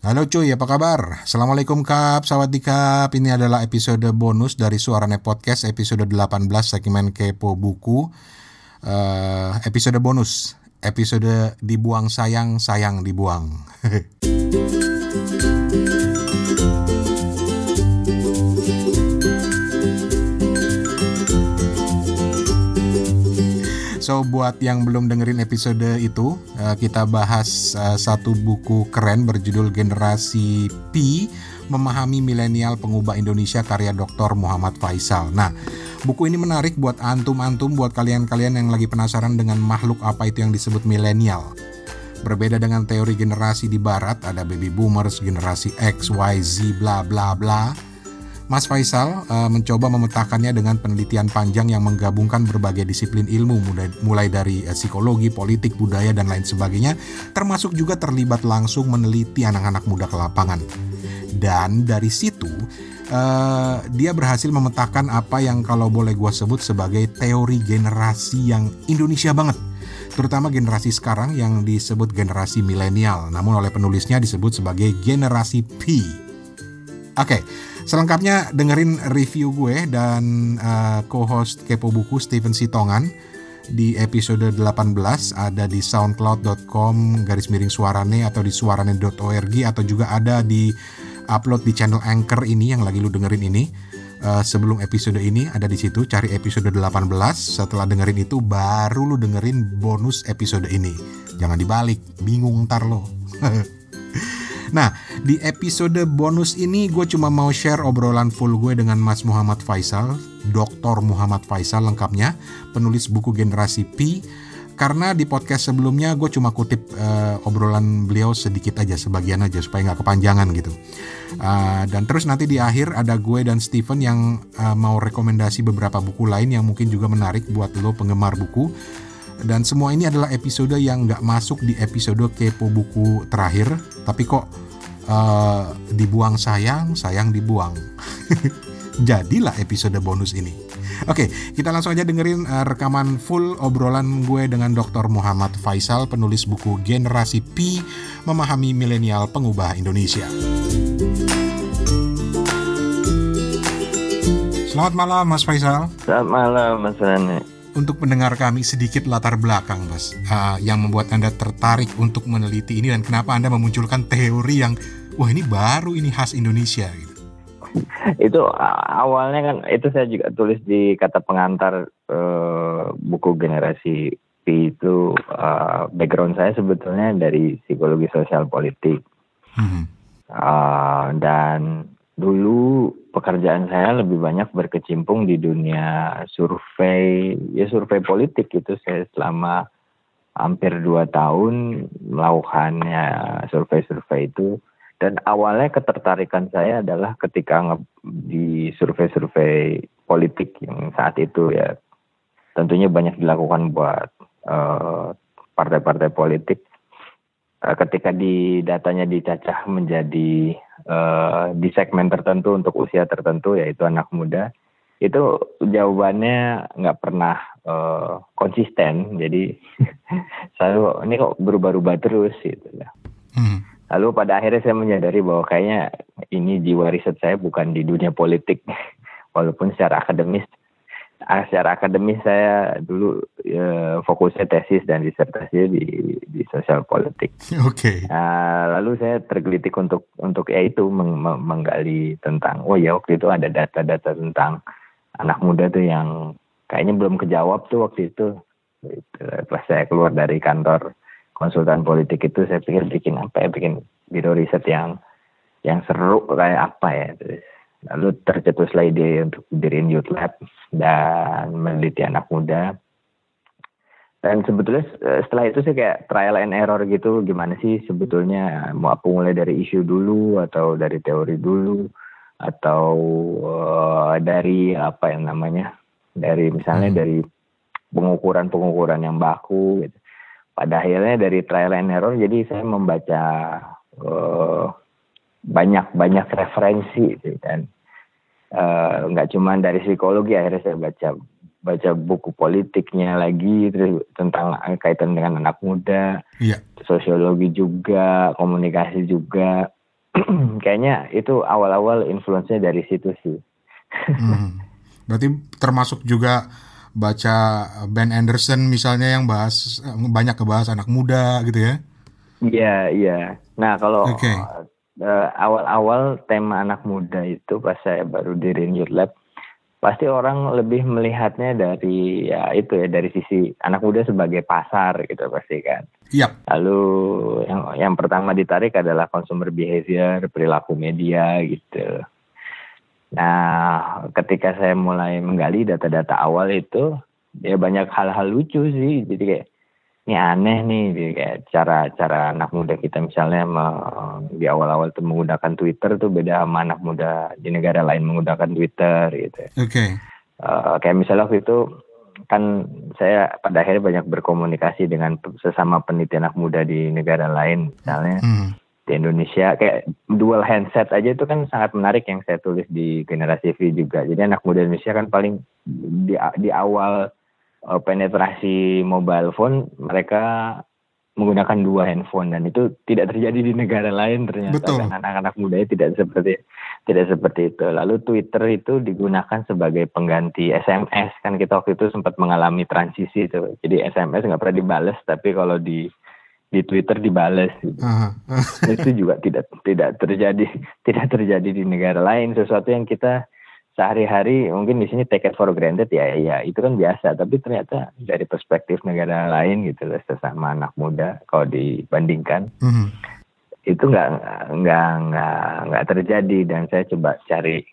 Halo cuy, apa kabar? Assalamualaikum Kap, Sawadikap. Ini adalah episode bonus dari Suarane Podcast, episode 18 segmen Kepo Buku. Uh, episode bonus, episode dibuang sayang, sayang dibuang. Buat yang belum dengerin episode itu, uh, kita bahas uh, satu buku keren berjudul Generasi P Memahami Milenial Pengubah Indonesia karya Dr. Muhammad Faisal. Nah, buku ini menarik buat antum-antum, buat kalian-kalian yang lagi penasaran dengan makhluk apa itu yang disebut milenial. Berbeda dengan teori generasi di barat, ada baby boomers, generasi X, Y, Z, bla bla bla Mas Faisal uh, mencoba memetakannya dengan penelitian panjang yang menggabungkan berbagai disiplin ilmu mulai, mulai dari uh, psikologi, politik, budaya dan lain sebagainya termasuk juga terlibat langsung meneliti anak-anak muda ke lapangan. Dan dari situ uh, dia berhasil memetakan apa yang kalau boleh gue sebut sebagai teori generasi yang Indonesia banget terutama generasi sekarang yang disebut generasi milenial, namun oleh penulisnya disebut sebagai generasi P. Oke, okay, Selengkapnya dengerin review gue dan uh, co-host Kepo Buku Steven Sitongan di episode 18 ada di soundcloud.com garis miring suarane atau di suarane.org atau juga ada di upload di channel Anchor ini yang lagi lu dengerin ini. Uh, sebelum episode ini ada di situ cari episode 18 setelah dengerin itu baru lu dengerin bonus episode ini. Jangan dibalik, bingung ntar lo. Nah, di episode bonus ini gue cuma mau share obrolan full gue dengan Mas Muhammad Faisal, Dr. Muhammad Faisal lengkapnya, penulis buku Generasi P. Karena di podcast sebelumnya gue cuma kutip uh, obrolan beliau sedikit aja, sebagian aja supaya nggak kepanjangan gitu. Uh, dan terus nanti di akhir ada gue dan Steven yang uh, mau rekomendasi beberapa buku lain yang mungkin juga menarik buat lo penggemar buku dan semua ini adalah episode yang nggak masuk di episode kepo buku terakhir tapi kok uh, dibuang sayang sayang dibuang jadilah episode bonus ini Oke, kita langsung aja dengerin uh, rekaman full obrolan gue dengan Dr. Muhammad Faisal, penulis buku Generasi P, Memahami Milenial Pengubah Indonesia. Selamat malam, Mas Faisal. Selamat malam, Mas Rane untuk mendengar kami sedikit latar belakang, Mas, uh, yang membuat Anda tertarik untuk meneliti ini dan kenapa Anda memunculkan teori yang wah ini baru ini khas Indonesia gitu. itu awalnya kan itu saya juga tulis di kata pengantar uh, buku generasi P itu uh, background saya sebetulnya dari psikologi sosial politik hmm. uh, dan dulu pekerjaan saya lebih banyak berkecimpung di dunia survei ya survei politik itu saya selama hampir dua tahun melakukannya survei-survei itu. Dan awalnya ketertarikan saya adalah ketika di survei-survei politik yang saat itu ya. Tentunya banyak dilakukan buat uh, partai-partai politik. Uh, ketika di datanya dicacah menjadi uh, di segmen tertentu untuk usia tertentu yaitu anak muda itu jawabannya nggak pernah uh, konsisten jadi selalu ini kok berubah-ubah terus gitu ya. Hmm. Lalu pada akhirnya saya menyadari bahwa kayaknya ini jiwa riset saya bukan di dunia politik walaupun secara akademis secara akademis saya dulu ya, fokusnya tesis dan disertasi di di sosial politik. Oke. Okay. Nah, lalu saya tergelitik untuk untuk ya itu meng, menggali tentang oh ya waktu itu ada data-data tentang anak muda tuh yang kayaknya belum kejawab tuh waktu itu. Gitu. Pas saya keluar dari kantor konsultan politik itu saya pikir bikin apa ya bikin biro riset yang yang seru kayak apa ya terus Lalu tercetuslah ide untuk diriin youth lab dan meneliti anak muda. Dan sebetulnya eh, setelah itu sih kayak trial and error gitu, gimana sih sebetulnya mau aku mulai dari isu dulu atau dari teori dulu atau uh, dari apa yang namanya dari misalnya hmm. dari pengukuran-pengukuran yang baku gitu. Pada akhirnya dari trial and error jadi saya membaca uh, banyak banyak referensi gitu, dan uh, nggak cuma dari psikologi akhirnya saya baca baca buku politiknya lagi terus tentang kaitan dengan anak muda, yeah. sosiologi juga, komunikasi juga, kayaknya itu awal-awal influence-nya dari situ sih. hmm. Berarti termasuk juga baca Ben Anderson misalnya yang bahas banyak kebahas anak muda gitu ya? Iya iya. Nah kalau okay. Uh, eh, awal-awal tema anak muda itu pas saya baru di Youth Lab pasti orang lebih melihatnya dari ya itu ya dari sisi anak muda sebagai pasar gitu pasti kan. Yep. Lalu yang yang pertama ditarik adalah consumer behavior, perilaku media gitu. Nah, ketika saya mulai menggali data-data awal itu, ya banyak hal-hal lucu sih. Jadi kayak ini aneh nih, kayak cara-cara anak muda kita misalnya di awal-awal tuh menggunakan Twitter tuh beda sama anak muda di negara lain menggunakan Twitter gitu. Oke. Okay. Uh, kayak misalnya waktu itu kan saya pada akhirnya banyak berkomunikasi dengan sesama peneliti anak muda di negara lain misalnya. Hmm di Indonesia kayak dual handset aja itu kan sangat menarik yang saya tulis di generasi V juga. Jadi anak muda Indonesia kan paling di di awal uh, penetrasi mobile phone mereka menggunakan dua handphone dan itu tidak terjadi di negara lain ternyata Betul. dan anak-anak muda tidak seperti tidak seperti itu. Lalu Twitter itu digunakan sebagai pengganti SMS kan kita waktu itu sempat mengalami transisi itu. Jadi SMS nggak pernah dibales tapi kalau di di Twitter dibales gitu. Uh -huh. itu juga tidak tidak terjadi tidak terjadi di negara lain sesuatu yang kita sehari-hari mungkin di sini take it for granted ya ya itu kan biasa tapi ternyata dari perspektif negara lain gitu loh sesama anak muda kalau dibandingkan uh -huh. itu nggak nggak nggak nggak terjadi dan saya coba cari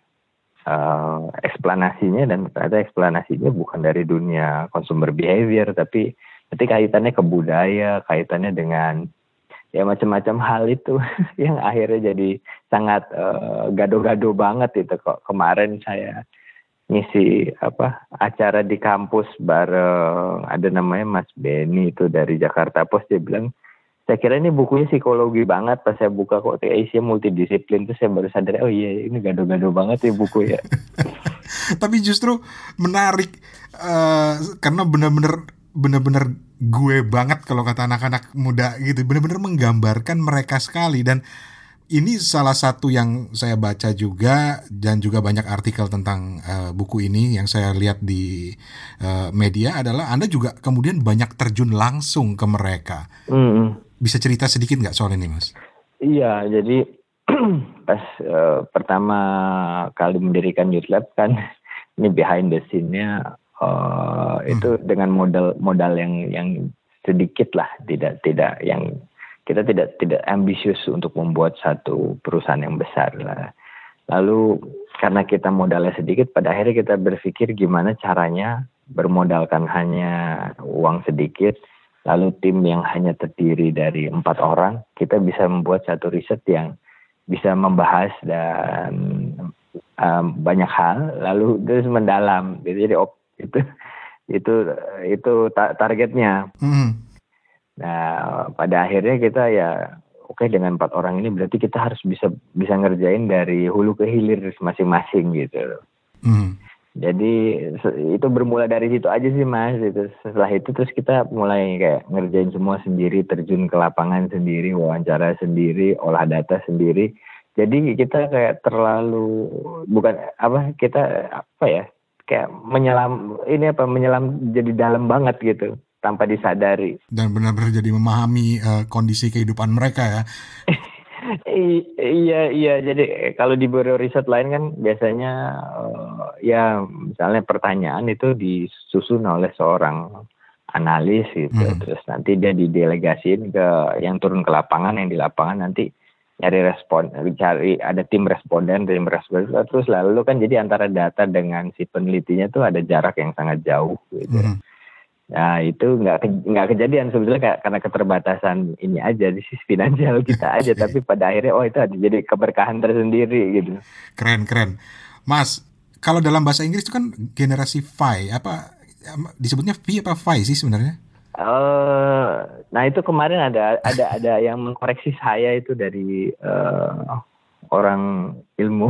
uh, eksplanasinya dan ternyata eksplanasinya bukan dari dunia consumer behavior tapi Nanti kaitannya ke budaya, kaitannya dengan ya macam-macam hal itu yang akhirnya jadi sangat uh, gado-gado banget itu. Kok kemarin saya ngisi apa acara di kampus bareng ada namanya Mas Benny itu dari Jakarta Post dia bilang saya kira ini bukunya psikologi banget pas saya buka kok isinya multidisiplin. Terus saya baru sadar oh iya ini gado-gado banget ya buku ya. Tapi justru menarik uh, karena benar-benar bener-bener gue banget kalau kata anak-anak muda gitu bener-bener menggambarkan mereka sekali dan ini salah satu yang saya baca juga dan juga banyak artikel tentang uh, buku ini yang saya lihat di uh, media adalah Anda juga kemudian banyak terjun langsung ke mereka. Mm. Bisa cerita sedikit nggak soal ini, Mas? Iya, jadi pas uh, pertama kali mendirikan Youth Lab kan ini behind the scene-nya uh, hmm. itu dengan modal modal yang yang sedikit lah. Tidak tidak yang kita tidak tidak ambisius untuk membuat satu perusahaan yang besar lah. Lalu karena kita modalnya sedikit pada akhirnya kita berpikir gimana caranya bermodalkan hanya uang sedikit lalu tim yang hanya terdiri dari empat orang kita bisa membuat satu riset yang bisa membahas dan um, banyak hal lalu terus mendalam. Jadi op itu itu itu targetnya. Hmm. Nah pada akhirnya kita ya oke okay, dengan empat orang ini berarti kita harus bisa bisa ngerjain dari hulu ke hilir masing-masing gitu. Hmm. Jadi itu bermula dari situ aja sih mas. Itu setelah itu terus kita mulai kayak ngerjain semua sendiri, terjun ke lapangan sendiri, wawancara sendiri, olah data sendiri. Jadi kita kayak terlalu bukan apa kita apa ya kayak menyelam ini apa menyelam jadi dalam banget gitu tanpa disadari. Dan benar-benar jadi memahami uh, kondisi kehidupan mereka ya. Iya iya. Jadi kalau di bureau riset lain kan biasanya uh, ya misalnya pertanyaan itu disusun oleh seorang analis gitu. Hmm. terus nanti dia didelegasiin ke yang turun ke lapangan yang di lapangan nanti nyari respon cari ada tim responden tim responden terus lalu kan jadi antara data dengan si penelitinya tuh ada jarak yang sangat jauh gitu. Mm. nah itu nggak nggak kejadian sebetulnya karena keterbatasan ini aja di sisi finansial kita aja tapi pada akhirnya oh itu ada jadi keberkahan tersendiri gitu. Keren keren. Mas kalau dalam bahasa Inggris itu kan generasi Phi apa disebutnya Phi apa Phi sih sebenarnya Uh, nah itu kemarin ada ada ada yang mengkoreksi saya itu dari uh, orang ilmu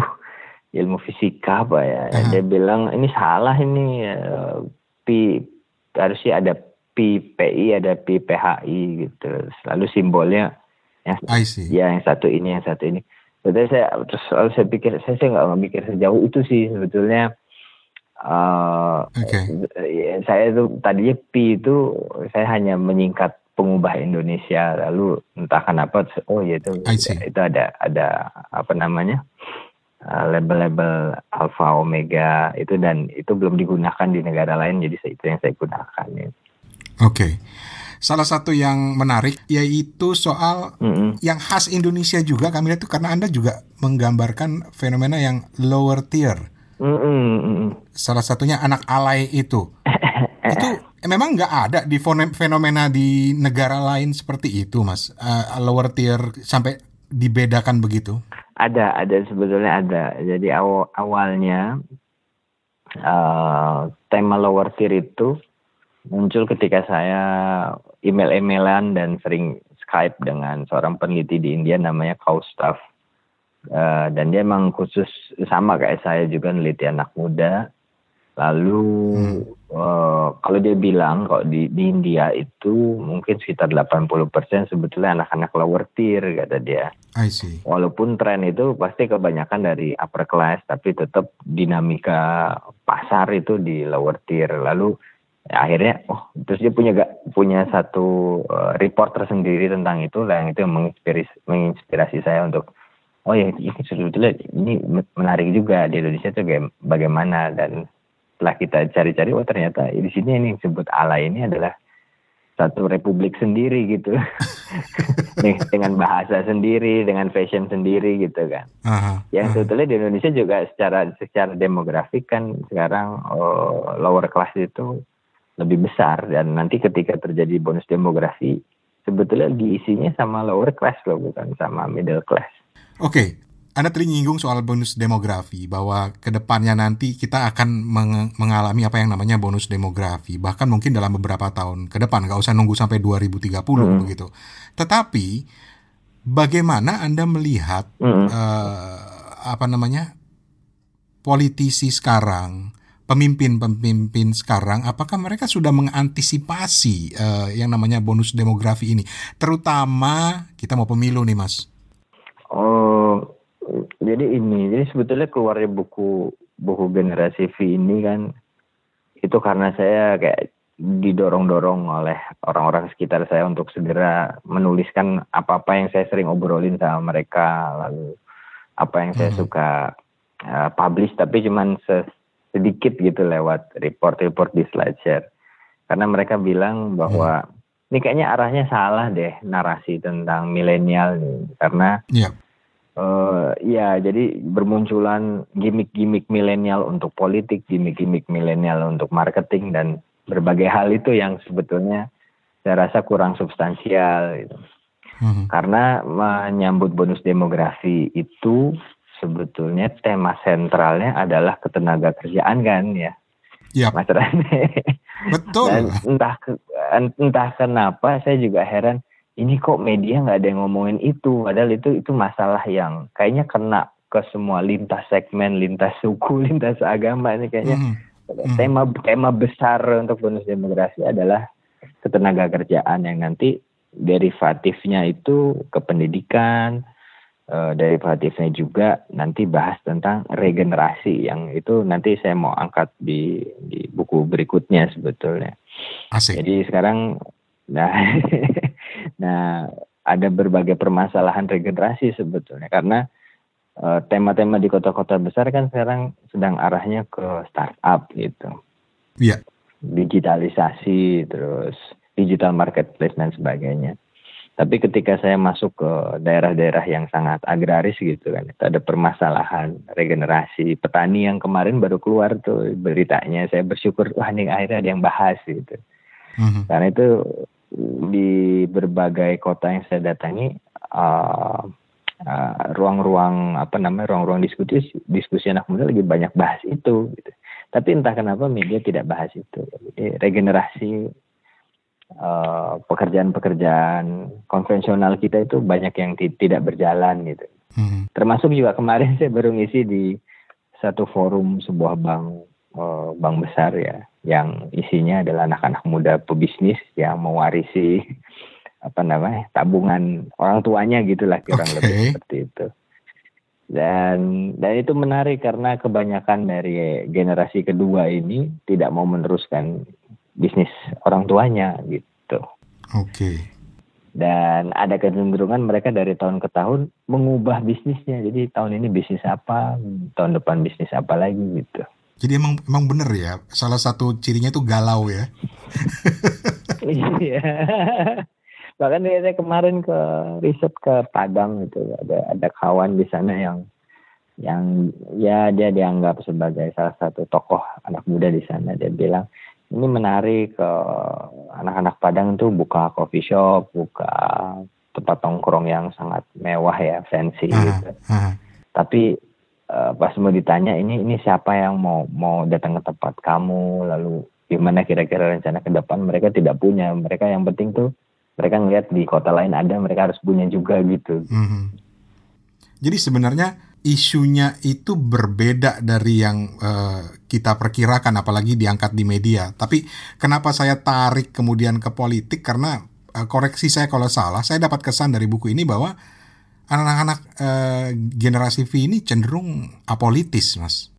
ilmu fisika apa ya. Uh-huh. Dia bilang ini salah ini uh, pi harusnya ada pi pi ada pi phI gitu. Lalu simbolnya yang ya yang satu ini yang satu ini. Jadi saya terus selalu saya pikir saya saya nggak mikir sejauh itu sih sebetulnya. Uh, okay. Saya itu tadinya P itu saya hanya menyingkat pengubah Indonesia lalu entah kenapa oh ya itu itu ada ada apa namanya uh, label-label uh, alpha omega itu dan itu belum digunakan di negara lain jadi itu yang saya gunakan. Ya. Oke. Okay. Salah satu yang menarik yaitu soal mm -hmm. yang khas Indonesia juga kami lihat itu karena Anda juga menggambarkan fenomena yang lower tier. Mm -hmm. Salah satunya anak alay itu. itu memang nggak ada di fenomena di negara lain seperti itu, Mas. Uh, lower tier sampai dibedakan begitu? Ada, ada sebetulnya ada. Jadi awal awalnya uh, tema lower tier itu muncul ketika saya email-emailan dan sering Skype dengan seorang peneliti di India namanya Kaustav. Uh, dan dia emang khusus sama kayak saya juga neliti anak muda. Lalu hmm. uh, kalau dia bilang kalau di, di India itu mungkin sekitar 80% sebetulnya anak-anak lower tier kata dia. I see. Walaupun tren itu pasti kebanyakan dari upper class tapi tetap dinamika pasar itu di lower tier. Lalu ya, akhirnya oh terus dia punya gak punya satu uh, report tersendiri tentang itu lah yang itu yang menginspirasi menginspirasi saya untuk oh ya ini sebetulnya ini menarik juga di Indonesia itu bagaimana dan setelah kita cari-cari oh ternyata di sini ini yang disebut ala ini adalah satu republik sendiri gitu dengan bahasa sendiri dengan fashion sendiri gitu kan uh-huh. yang sebetulnya di Indonesia juga secara secara demografik kan sekarang oh, lower class itu lebih besar dan nanti ketika terjadi bonus demografi sebetulnya diisinya sama lower class loh bukan sama middle class. Oke, okay. Anda tadi nyinggung soal bonus demografi bahwa ke depannya nanti kita akan meng mengalami apa yang namanya bonus demografi bahkan mungkin dalam beberapa tahun ke depan nggak usah nunggu sampai 2030 hmm. begitu. Tetapi bagaimana Anda melihat hmm. uh, apa namanya politisi sekarang pemimpin-pemimpin sekarang, apakah mereka sudah mengantisipasi uh, yang namanya bonus demografi ini? Terutama kita mau pemilu nih, Mas. Oh, jadi ini, jadi sebetulnya keluarnya buku buku generasi V ini kan itu karena saya kayak didorong-dorong oleh orang-orang sekitar saya untuk segera menuliskan apa-apa yang saya sering obrolin sama mereka, lalu apa yang saya hmm. suka uh, publish, tapi cuman sedikit gitu lewat report-report di SlideShare. Karena mereka bilang bahwa hmm. Ini kayaknya arahnya salah deh narasi tentang milenial nih. Karena yeah. uh, ya jadi bermunculan gimmick-gimmick milenial untuk politik, gimmick-gimmick milenial untuk marketing dan berbagai hal itu yang sebetulnya saya rasa kurang substansial gitu. Hmm. Karena menyambut bonus demografi itu sebetulnya tema sentralnya adalah ketenaga kerjaan kan ya. Iya. Mas Rane. Betul. Dan entah entah kenapa saya juga heran ini kok media nggak ada yang ngomongin itu padahal itu itu masalah yang kayaknya kena ke semua lintas segmen, lintas suku, lintas agama ini kayaknya mm. -hmm. tema tema besar untuk bonus demografi adalah ketenaga kerjaan yang nanti derivatifnya itu ke pendidikan, uh, derivatifnya juga nanti bahas tentang regenerasi yang itu nanti saya mau angkat di di buku berikutnya sebetulnya. Asik. Jadi sekarang nah nah ada berbagai permasalahan regenerasi sebetulnya karena uh, tema-tema di kota-kota besar kan sekarang sedang arahnya ke startup gitu. Iya. Digitalisasi terus digital marketplace dan sebagainya. Tapi ketika saya masuk ke daerah-daerah yang sangat agraris gitu kan, itu ada permasalahan regenerasi petani yang kemarin baru keluar tuh beritanya. Saya bersyukur wah ini akhirnya ada yang bahas gitu. Mm-hmm. Karena itu di berbagai kota yang saya datangi uh, uh, ruang-ruang apa namanya ruang-ruang diskusi diskusi anak muda lagi banyak bahas itu. Gitu. Tapi entah kenapa media tidak bahas itu. Jadi regenerasi Eh, pekerjaan-pekerjaan konvensional kita itu banyak yang tidak berjalan gitu. Hmm. Termasuk juga kemarin saya baru ngisi di satu forum sebuah bank uh, bank besar ya, yang isinya adalah anak-anak muda pebisnis yang mewarisi apa namanya tabungan orang tuanya gitulah kurang okay. lebih seperti itu. dan dan itu menarik karena kebanyakan dari generasi kedua ini tidak mau meneruskan bisnis orang tuanya gitu. Oke. Okay. Dan ada kecenderungan mereka dari tahun ke tahun mengubah bisnisnya. Jadi tahun ini bisnis apa, tahun depan bisnis apa lagi gitu. Jadi emang emang bener ya, salah satu cirinya itu galau ya. Iya. bahkan saya kemarin ke riset ke Padang gitu ada ada kawan di sana yang yang ya dia dianggap sebagai salah satu tokoh anak muda di sana dia bilang ini menarik ke anak-anak Padang itu buka coffee shop buka tempat tongkrong yang sangat mewah ya fancy uh, gitu. uh. tapi uh, pas mau ditanya ini ini siapa yang mau mau datang ke tempat kamu? Lalu gimana kira-kira rencana ke depan? Mereka tidak punya. Mereka yang penting tuh mereka ngeliat di kota lain ada mereka harus punya juga gitu. Mm-hmm. jadi sebenarnya isunya itu berbeda dari yang uh, kita perkirakan apalagi diangkat di media. Tapi kenapa saya tarik kemudian ke politik? Karena uh, koreksi saya kalau salah saya dapat kesan dari buku ini bahwa anak-anak uh, generasi V ini cenderung apolitis mas.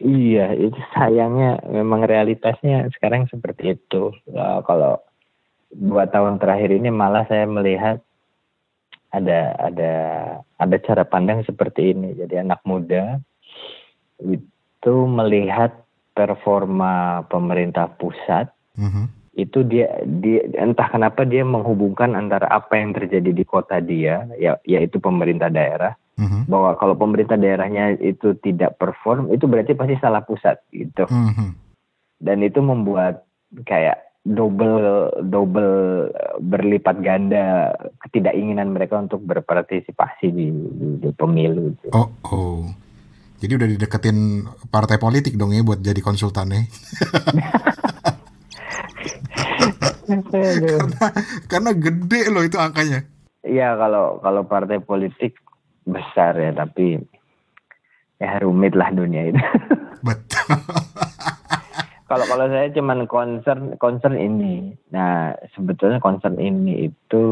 Iya, itu sayangnya memang realitasnya sekarang seperti itu. Uh, kalau dua tahun terakhir ini malah saya melihat ada ada ada cara pandang seperti ini. Jadi anak muda itu melihat performa pemerintah pusat mm-hmm. itu dia dia entah kenapa dia menghubungkan antara apa yang terjadi di kota dia ya yaitu pemerintah daerah mm-hmm. bahwa kalau pemerintah daerahnya itu tidak perform itu berarti pasti salah pusat gitu. Mm-hmm. Dan itu membuat kayak double double berlipat ganda ketidakinginan mereka untuk berpartisipasi di, di, di pemilu. Oh, oh. Jadi udah dideketin partai politik dong ya buat jadi konsultannya. karena karena gede loh itu angkanya. Iya kalau kalau partai politik besar ya tapi ya rumit lah dunia itu. Betul kalau kalau saya cuman concern concern ini. Nah, sebetulnya concern ini itu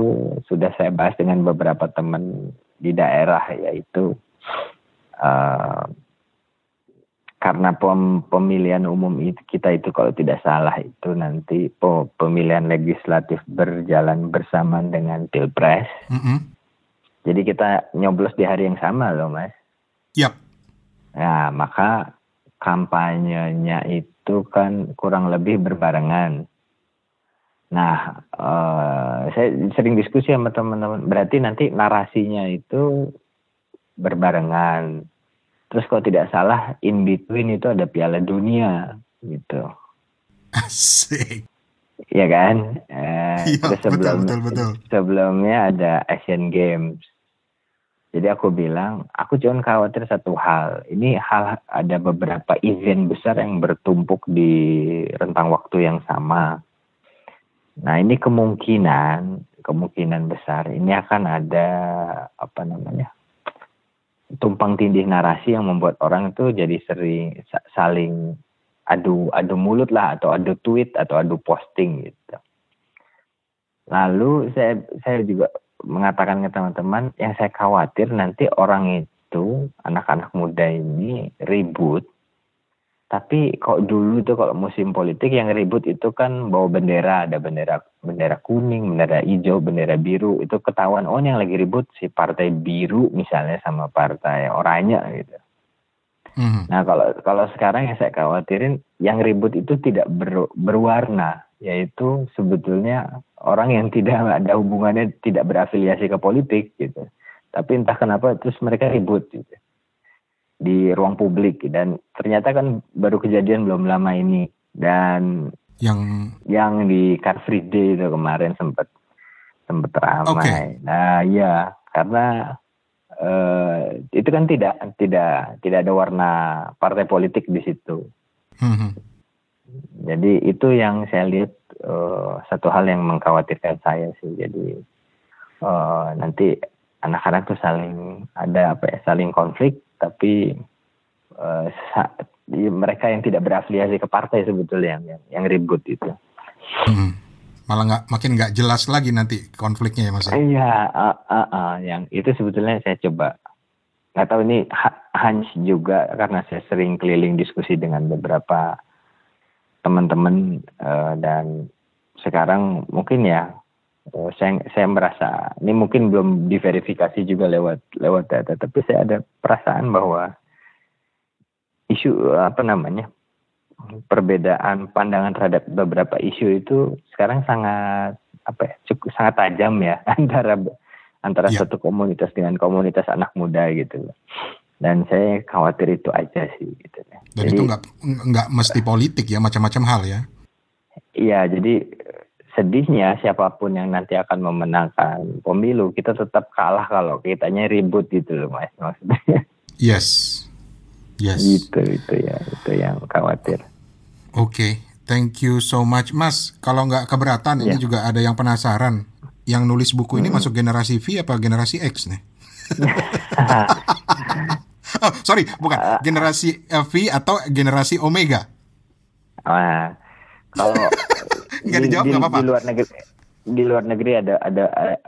sudah saya bahas dengan beberapa teman di daerah yaitu uh, karena pem, pemilihan umum itu kita itu kalau tidak salah itu nanti pemilihan legislatif berjalan bersamaan dengan pilpres. Mm -hmm. Jadi kita nyoblos di hari yang sama loh, Mas. Yap. Nah, maka kampanyenya itu kan kurang lebih berbarengan. Nah, uh, saya sering diskusi sama teman-teman. Berarti nanti narasinya itu berbarengan. Terus kalau tidak salah, in between itu ada Piala Dunia gitu. Asik. Iya kan? Eh, ya, terus sebelum, betul, betul, betul. sebelumnya ada Asian Games. Jadi aku bilang, aku cuma khawatir satu hal. Ini hal ada beberapa event besar yang bertumpuk di rentang waktu yang sama. Nah ini kemungkinan, kemungkinan besar ini akan ada apa namanya tumpang tindih narasi yang membuat orang itu jadi sering saling adu adu mulut lah atau adu tweet atau adu posting gitu. Lalu saya saya juga mengatakan ke teman-teman yang saya khawatir nanti orang itu anak-anak muda ini ribut. Tapi kok dulu tuh kalau musim politik yang ribut itu kan bawa bendera. Ada bendera bendera kuning bendera hijau bendera biru. Itu ketahuan oh yang lagi ribut si partai biru misalnya sama partai oranye gitu mm. nah kalau kalau sekarang yang saya khawatirin yang ribut itu tidak ber, berwarna yaitu sebetulnya orang yang tidak ada hubungannya tidak berafiliasi ke politik gitu tapi entah kenapa terus mereka ribut gitu di ruang publik dan ternyata kan baru kejadian belum lama ini dan yang yang di Car Free Day itu kemarin sempat sempat ramai. Okay. Nah, ya karena uh, itu kan tidak tidak tidak ada warna partai politik di situ. Hmm. hmm. Jadi itu yang saya lihat uh, satu hal yang mengkhawatirkan saya sih. Jadi uh, nanti anak-anak tuh saling ada apa ya saling konflik, tapi uh, mereka yang tidak berafiliasi ke partai sebetulnya yang yang, yang ribut itu. Hmm. Malah nggak makin nggak jelas lagi nanti konfliknya ya mas? Iya, uh, uh, uh, yang itu sebetulnya saya coba nggak tahu ini hunch juga karena saya sering keliling diskusi dengan beberapa teman-teman uh, dan sekarang mungkin ya uh, saya saya merasa ini mungkin belum diverifikasi juga lewat lewat data tapi saya ada perasaan bahwa isu apa namanya perbedaan pandangan terhadap beberapa isu itu sekarang sangat apa ya cukup sangat tajam ya antara antara ya. satu komunitas dengan komunitas anak muda gitu. Dan saya khawatir itu aja sih gitu dan jadi, itu nggak nggak mesti politik ya macam-macam hal ya. Iya jadi sedihnya siapa pun yang nanti akan memenangkan pemilu kita tetap kalah kalau kitanya ribut gitu loh mas. Maksudnya. Yes yes itu itu ya itu yang khawatir oke okay. thank you so much mas kalau nggak keberatan yeah. ini ya. juga ada yang penasaran yang nulis buku ini hmm. masuk generasi V apa generasi X nih oh, sorry, bukan uh, generasi V atau generasi Omega. Uh, kalau nggak dijawab nggak apa-apa. Di luar negeri, di luar negeri ada ada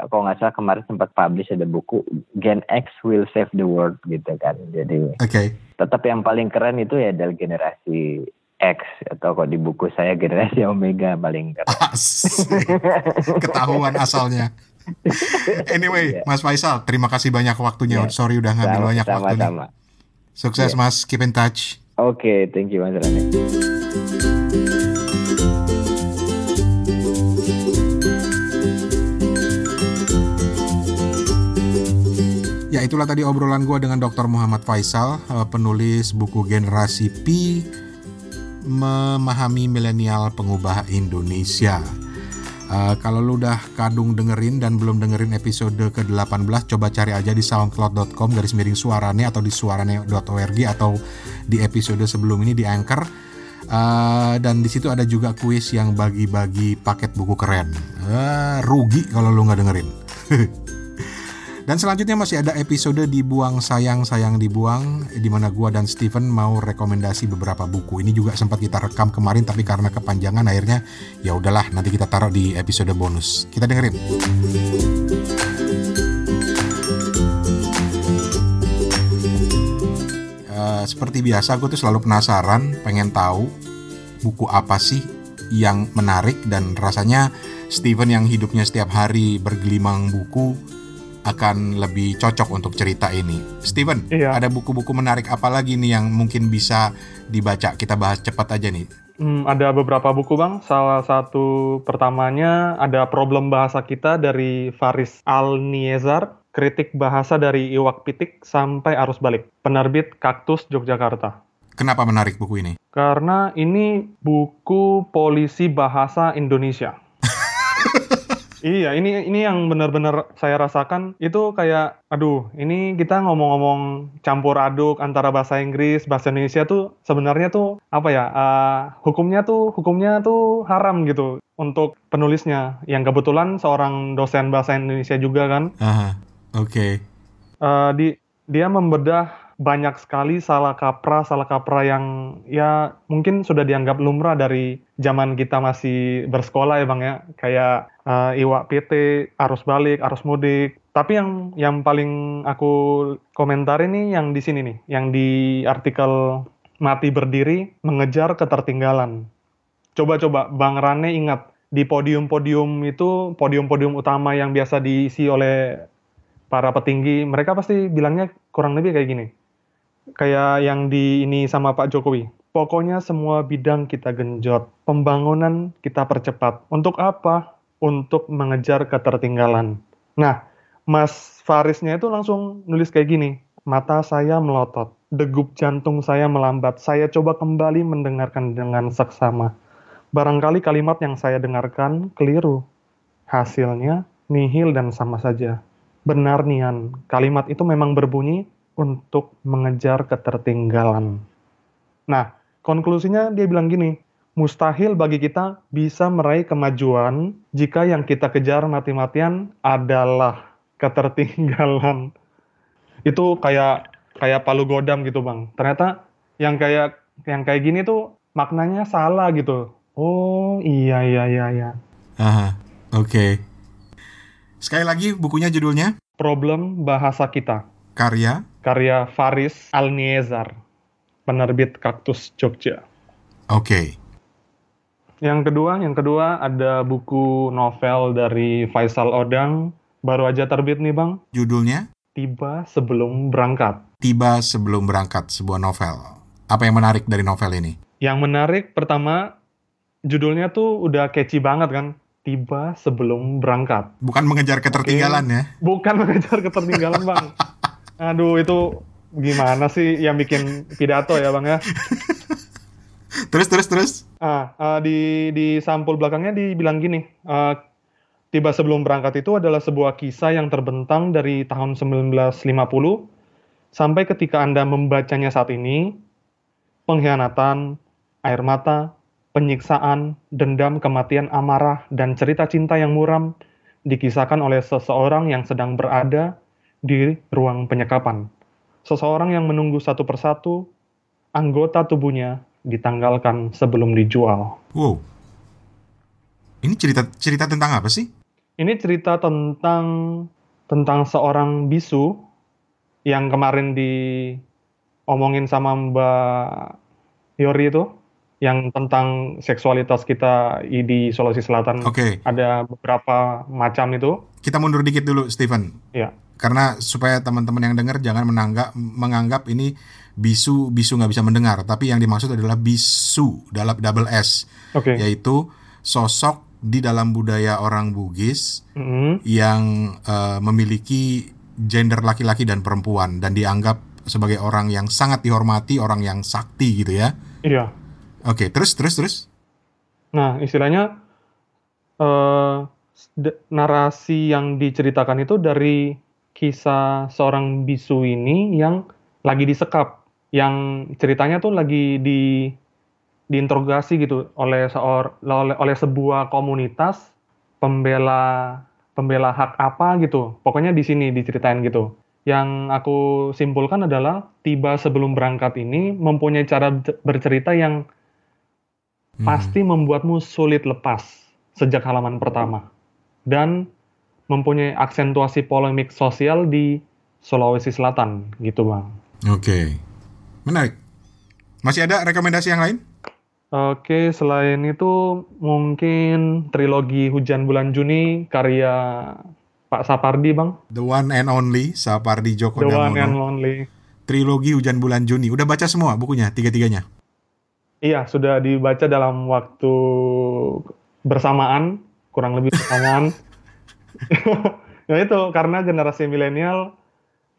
kalau nggak salah kemarin sempat publish ada buku Gen X will save the world gitu kan. Jadi okay. Tetap yang paling keren itu ya dari generasi X atau kok di buku saya generasi Omega paling keren. Ketahuan asalnya. anyway, yeah. Mas Faisal, terima kasih banyak waktunya. Yeah. Sorry udah ngambil sama, banyak sama, waktu sama. Sukses yeah. Mas, keep in touch. Oke, okay, thank you Mas Rani. Itulah tadi obrolan gue dengan Dr. Muhammad Faisal, eh, penulis buku Generasi P, Memahami Milenial Pengubah Indonesia. Uh, kalau lu udah kadung dengerin dan belum dengerin episode ke-18, coba cari aja di soundcloud.com garis miring suarane atau di suarane.org atau di episode sebelum ini di Anchor. Uh, dan di situ ada juga kuis yang bagi-bagi paket buku keren. Uh, rugi kalau lu nggak dengerin. Dan selanjutnya masih ada episode dibuang sayang sayang dibuang di mana gua dan Steven mau rekomendasi beberapa buku. Ini juga sempat kita rekam kemarin tapi karena kepanjangan akhirnya ya udahlah nanti kita taruh di episode bonus. Kita dengerin. Uh, seperti biasa gue tuh selalu penasaran, pengen tahu buku apa sih yang menarik dan rasanya Steven yang hidupnya setiap hari bergelimang buku akan lebih cocok untuk cerita ini. Steven, iya. ada buku-buku menarik apa lagi nih yang mungkin bisa dibaca? Kita bahas cepat aja nih. Hmm, ada beberapa buku bang. Salah satu pertamanya ada problem bahasa kita dari Faris Al Niezar, kritik bahasa dari Iwak Pitik sampai arus balik. Penerbit Kaktus Yogyakarta. Kenapa menarik buku ini? Karena ini buku polisi bahasa Indonesia. Iya, ini ini yang benar-benar saya rasakan itu kayak aduh, ini kita ngomong-ngomong campur aduk antara bahasa Inggris, bahasa Indonesia tuh sebenarnya tuh apa ya? Uh, hukumnya tuh hukumnya tuh haram gitu untuk penulisnya yang kebetulan seorang dosen bahasa Indonesia juga kan. Aha. Oke. Okay. Uh, di dia membedah banyak sekali salah kaprah salah kaprah yang ya mungkin sudah dianggap lumrah dari zaman kita masih bersekolah ya bang ya kayak uh, iwak PT arus balik arus mudik tapi yang yang paling aku komentar ini yang di sini nih yang di artikel mati berdiri mengejar ketertinggalan coba-coba bang Rane ingat di podium-podium itu podium-podium utama yang biasa diisi oleh para petinggi mereka pasti bilangnya kurang lebih kayak gini kayak yang di ini sama Pak Jokowi. Pokoknya semua bidang kita genjot, pembangunan kita percepat. Untuk apa? Untuk mengejar ketertinggalan. Nah, Mas Farisnya itu langsung nulis kayak gini, mata saya melotot, degup jantung saya melambat, saya coba kembali mendengarkan dengan seksama. Barangkali kalimat yang saya dengarkan keliru. Hasilnya nihil dan sama saja. Benar nian, kalimat itu memang berbunyi untuk mengejar ketertinggalan. Nah, konklusinya dia bilang gini, mustahil bagi kita bisa meraih kemajuan jika yang kita kejar mati-matian adalah ketertinggalan. Itu kayak kayak palu godam gitu, Bang. Ternyata yang kayak yang kayak gini tuh maknanya salah gitu. Oh, iya iya iya iya. Aha, oke. Okay. Sekali lagi bukunya judulnya Problem Bahasa Kita. Karya karya Faris Alniezar, penerbit Kaktus Jogja. Oke. Yang kedua, yang kedua ada buku novel dari Faisal Odang, baru aja terbit nih bang. Judulnya? Tiba sebelum berangkat. Tiba sebelum berangkat, sebuah novel. Apa yang menarik dari novel ini? Yang menarik pertama, judulnya tuh udah catchy banget kan. Tiba sebelum berangkat. Bukan mengejar ketertinggalan ya? Bukan mengejar ketertinggalan bang. Aduh itu gimana sih yang bikin pidato ya bang ya? terus terus terus. Ah uh, di di sampul belakangnya dibilang gini. Uh, tiba sebelum berangkat itu adalah sebuah kisah yang terbentang dari tahun 1950 sampai ketika anda membacanya saat ini pengkhianatan, air mata, penyiksaan, dendam, kematian, amarah, dan cerita cinta yang muram dikisahkan oleh seseorang yang sedang berada di ruang penyekapan. Seseorang yang menunggu satu persatu anggota tubuhnya ditanggalkan sebelum dijual. Wow. Ini cerita cerita tentang apa sih? Ini cerita tentang tentang seorang bisu yang kemarin diomongin sama Mbak Yori itu yang tentang seksualitas kita di Sulawesi Selatan. Oke. Okay. Ada beberapa macam itu. Kita mundur dikit dulu, Steven. Ya karena supaya teman-teman yang dengar jangan menanggap menganggap ini bisu bisu nggak bisa mendengar. Tapi yang dimaksud adalah bisu dalam double S. Okay. yaitu sosok di dalam budaya orang Bugis mm -hmm. yang uh, memiliki gender laki-laki dan perempuan dan dianggap sebagai orang yang sangat dihormati orang yang sakti gitu ya. Iya. Oke okay, terus terus terus. Nah istilahnya uh, narasi yang diceritakan itu dari kisah seorang bisu ini yang lagi disekap, yang ceritanya tuh lagi di diinterogasi gitu oleh seor oleh, oleh sebuah komunitas pembela pembela hak apa gitu. Pokoknya di sini diceritain gitu. Yang aku simpulkan adalah tiba sebelum berangkat ini mempunyai cara bercerita yang hmm. pasti membuatmu sulit lepas sejak halaman pertama. Dan mempunyai aksentuasi polemik sosial di Sulawesi Selatan gitu bang. Oke, menarik. Masih ada rekomendasi yang lain? Oke, selain itu mungkin trilogi Hujan Bulan Juni karya Pak Sapardi bang. The one and only Sapardi Djoko The Damono. one and only. Trilogi Hujan Bulan Juni. Udah baca semua bukunya, tiga-tiganya? Iya, sudah dibaca dalam waktu bersamaan, kurang lebih bersamaan. nah itu karena generasi milenial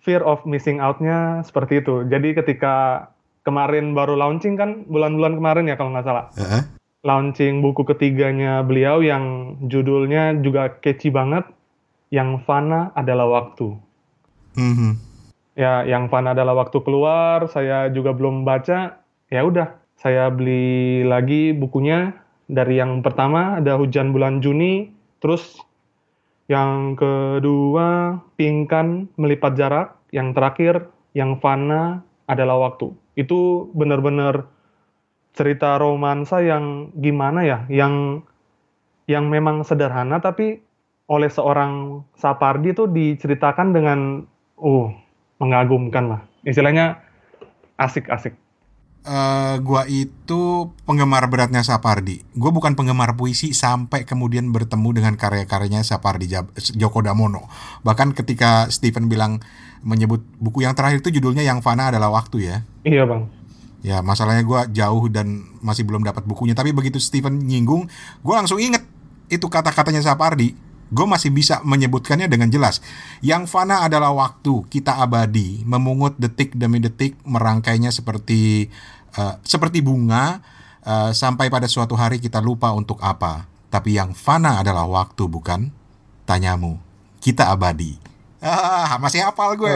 fear of missing out-nya seperti itu. Jadi ketika kemarin baru launching kan bulan-bulan kemarin ya kalau nggak salah. Uh-huh. Launching buku ketiganya beliau yang judulnya juga catchy banget. Yang Fana adalah waktu. Mm-hmm. Ya, yang Fana adalah waktu keluar. Saya juga belum baca. Ya udah, saya beli lagi bukunya. Dari yang pertama ada Hujan Bulan Juni, terus yang kedua, pingkan melipat jarak. Yang terakhir, yang fana adalah waktu. Itu benar-benar cerita romansa yang gimana ya, yang yang memang sederhana tapi oleh seorang Sapardi itu diceritakan dengan uh mengagumkan lah. Istilahnya asik-asik uh, gua itu penggemar beratnya Sapardi. Gue bukan penggemar puisi sampai kemudian bertemu dengan karya-karyanya Sapardi Joko Damono. Bahkan ketika Stephen bilang menyebut buku yang terakhir itu judulnya Yang Fana adalah Waktu ya. Iya bang. Ya masalahnya gue jauh dan masih belum dapat bukunya. Tapi begitu Stephen nyinggung, gue langsung inget itu kata-katanya Sapardi gue masih bisa menyebutkannya dengan jelas. Yang fana adalah waktu, kita abadi, memungut detik demi detik, merangkainya seperti uh, seperti bunga, uh, sampai pada suatu hari kita lupa untuk apa. Tapi yang fana adalah waktu, bukan? Tanyamu, kita abadi. Ah, masih hafal gue.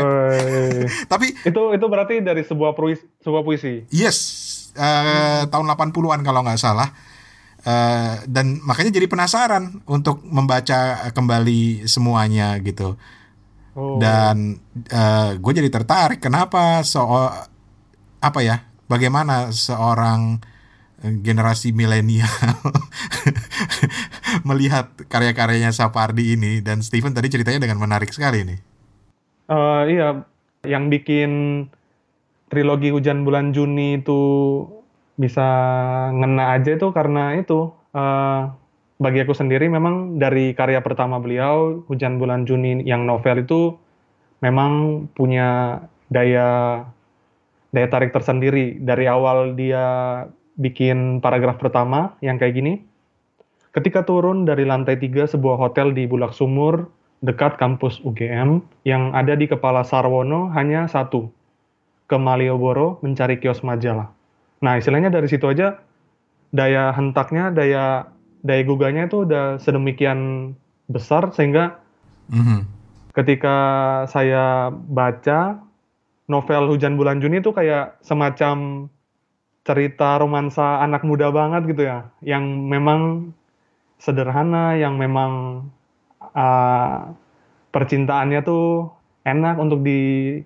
Tapi itu itu berarti dari sebuah puisi, sebuah puisi. Yes, uh, hmm. tahun 80-an kalau nggak salah Uh, dan makanya jadi penasaran untuk membaca kembali semuanya gitu. Oh. Dan uh, gue jadi tertarik kenapa so apa ya bagaimana seorang generasi milenial melihat karya-karyanya Sapardi ini dan Steven tadi ceritanya dengan menarik sekali nih. Uh, iya, yang bikin trilogi Hujan Bulan Juni itu bisa ngena aja itu karena itu uh, bagi aku sendiri memang dari karya pertama beliau Hujan Bulan Juni yang novel itu memang punya daya daya tarik tersendiri. Dari awal dia bikin paragraf pertama yang kayak gini ketika turun dari lantai tiga sebuah hotel di Bulak Sumur dekat kampus UGM yang ada di kepala Sarwono hanya satu ke Malioboro mencari kios majalah Nah, istilahnya dari situ aja daya hentaknya, daya daya gugahnya itu udah sedemikian besar sehingga mm-hmm. ketika saya baca novel Hujan Bulan Juni itu kayak semacam cerita romansa anak muda banget gitu ya, yang memang sederhana, yang memang uh, percintaannya tuh enak untuk di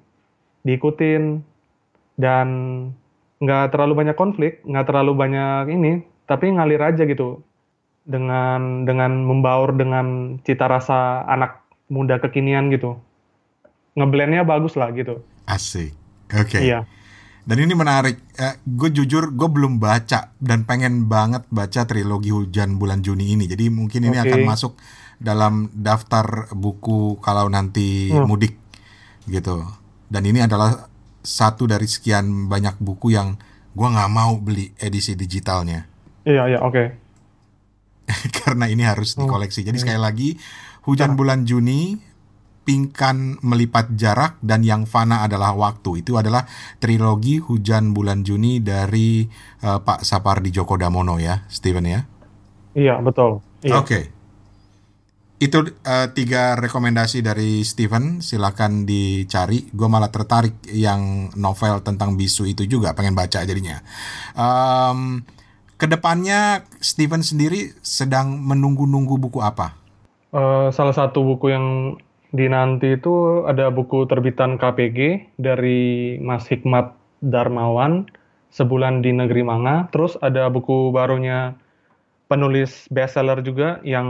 diikutin dan nggak terlalu banyak konflik, nggak terlalu banyak ini, tapi ngalir aja gitu dengan dengan membaur dengan cita rasa anak muda kekinian gitu. Ngeblendnya bagus lah gitu. Asik. Oke. Okay. Iya. Dan ini menarik. Eh, gue jujur, gue belum baca dan pengen banget baca trilogi Hujan Bulan Juni ini. Jadi mungkin ini okay. akan masuk dalam daftar buku kalau nanti hmm. mudik gitu. Dan ini adalah satu dari sekian banyak buku yang gue nggak mau beli edisi digitalnya. Iya iya oke. Okay. Karena ini harus oh, dikoleksi. Jadi sekali lagi hujan bulan Juni, pingkan melipat jarak dan yang fana adalah waktu. Itu adalah trilogi hujan bulan Juni dari uh, Pak Sapardi Djoko Damono ya, Steven ya. Iya betul. Iya. Oke. Okay itu uh, tiga rekomendasi dari Steven. Silakan dicari. Gue malah tertarik yang novel tentang bisu itu juga. Pengen baca jadinya. Um, ke depannya Steven sendiri sedang menunggu-nunggu buku apa? Uh, salah satu buku yang dinanti itu ada buku terbitan KPG dari Mas Hikmat Darmawan sebulan di negeri manga. Terus ada buku barunya penulis bestseller juga yang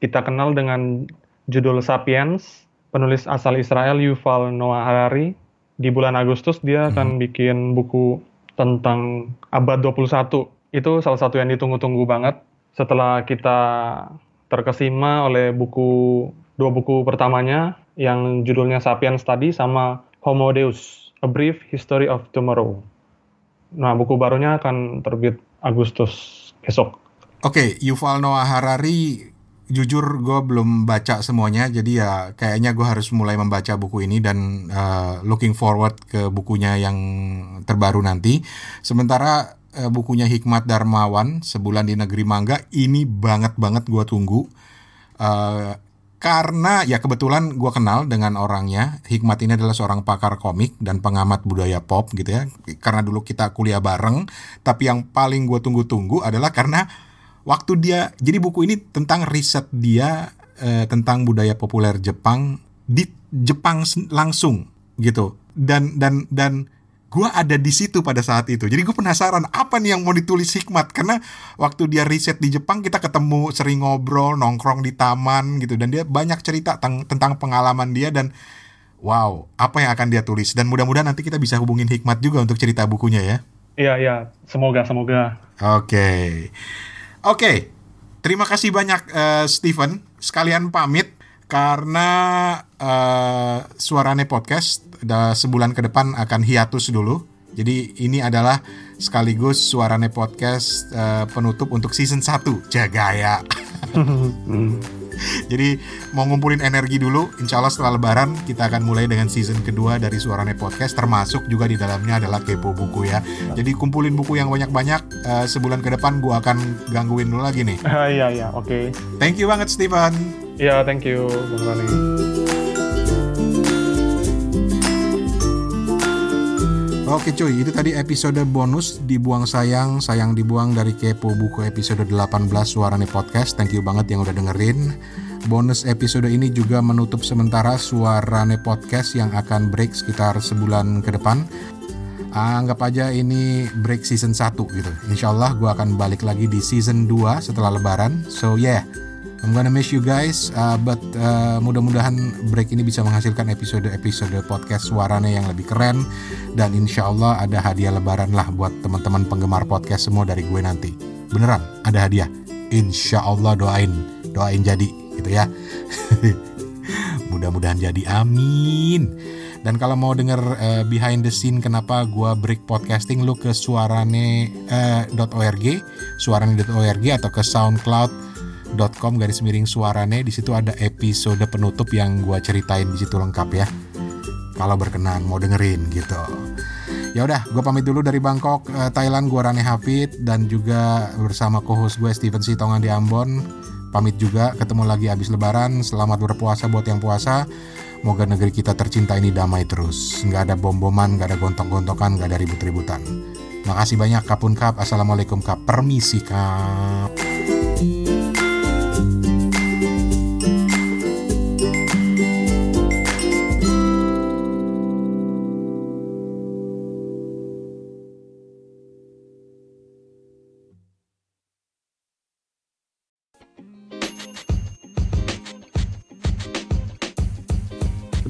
kita kenal dengan judul Sapiens, penulis asal Israel Yuval Noah Harari. Di bulan Agustus dia hmm. akan bikin buku tentang abad 21. Itu salah satu yang ditunggu-tunggu banget. Setelah kita terkesima oleh buku dua buku pertamanya yang judulnya Sapiens tadi sama Homo Deus, A Brief History of Tomorrow. Nah, buku barunya akan terbit Agustus besok. Oke, okay, Yuval Noah Harari jujur gue belum baca semuanya jadi ya kayaknya gue harus mulai membaca buku ini dan uh, looking forward ke bukunya yang terbaru nanti. Sementara uh, bukunya Hikmat Darmawan sebulan di negeri mangga ini banget banget gue tunggu. Uh, karena ya kebetulan gue kenal dengan orangnya. Hikmat ini adalah seorang pakar komik dan pengamat budaya pop gitu ya. Karena dulu kita kuliah bareng tapi yang paling gue tunggu-tunggu adalah karena waktu dia jadi buku ini tentang riset dia eh, tentang budaya populer Jepang di Jepang langsung gitu. Dan dan dan gue ada di situ pada saat itu. Jadi gue penasaran apa nih yang mau ditulis hikmat? Karena waktu dia riset di Jepang kita ketemu sering ngobrol nongkrong di taman gitu. Dan dia banyak cerita tentang, tentang pengalaman dia dan wow apa yang akan dia tulis. Dan mudah-mudahan nanti kita bisa hubungin hikmat juga untuk cerita bukunya ya. Iya iya. Semoga semoga. Oke. okay. Oke, terima kasih banyak uh, Steven. Sekalian pamit karena uh, suarane podcast udah sebulan ke depan akan hiatus dulu. Jadi ini adalah sekaligus suarane podcast uh, penutup untuk season 1. Jagaya. Jadi mau ngumpulin energi dulu, insya Allah setelah lebaran kita akan mulai dengan season kedua dari Suarane Podcast termasuk juga di dalamnya adalah kepo buku ya. Jadi kumpulin buku yang banyak-banyak uh, sebulan ke depan gua akan gangguin dulu lagi nih. Uh, iya iya oke. Thank you banget Steven. Iya yeah, thank you Bang Rani. Oke cuy, itu tadi episode bonus Dibuang Sayang, Sayang Dibuang dari Kepo Buku episode 18 Suarane Podcast. Thank you banget yang udah dengerin. Bonus episode ini juga menutup sementara Suarane Podcast yang akan break sekitar sebulan ke depan. Anggap aja ini break season 1 gitu. Insya Allah gue akan balik lagi di season 2 setelah lebaran. So yeah, I'm gonna miss you guys, uh, but uh, mudah-mudahan break ini bisa menghasilkan episode-episode podcast suaranya yang lebih keren dan insya Allah ada hadiah lebaran lah buat teman-teman penggemar podcast semua dari gue nanti. Beneran ada hadiah. Insya Allah doain, doain jadi gitu ya. Mudah-mudahan jadi, amin. Dan kalau mau denger uh, behind the scene kenapa gue break podcasting, lu ke suarane.org, uh, suarane.org atau ke SoundCloud com garis miring suarane di situ ada episode penutup yang gue ceritain di situ lengkap ya. Kalau berkenan mau dengerin gitu. Ya udah gue pamit dulu dari Bangkok eh, Thailand gue Rane Hafid dan juga bersama co-host gue Steven Sitongan di Ambon. Pamit juga ketemu lagi habis lebaran. Selamat berpuasa buat yang puasa. Moga negeri kita tercinta ini damai terus. Nggak ada bom-boman, nggak ada gontok-gontokan, nggak ada ribut-ributan. Makasih banyak Kapun Kap Assalamualaikum Kap. Permisi Kap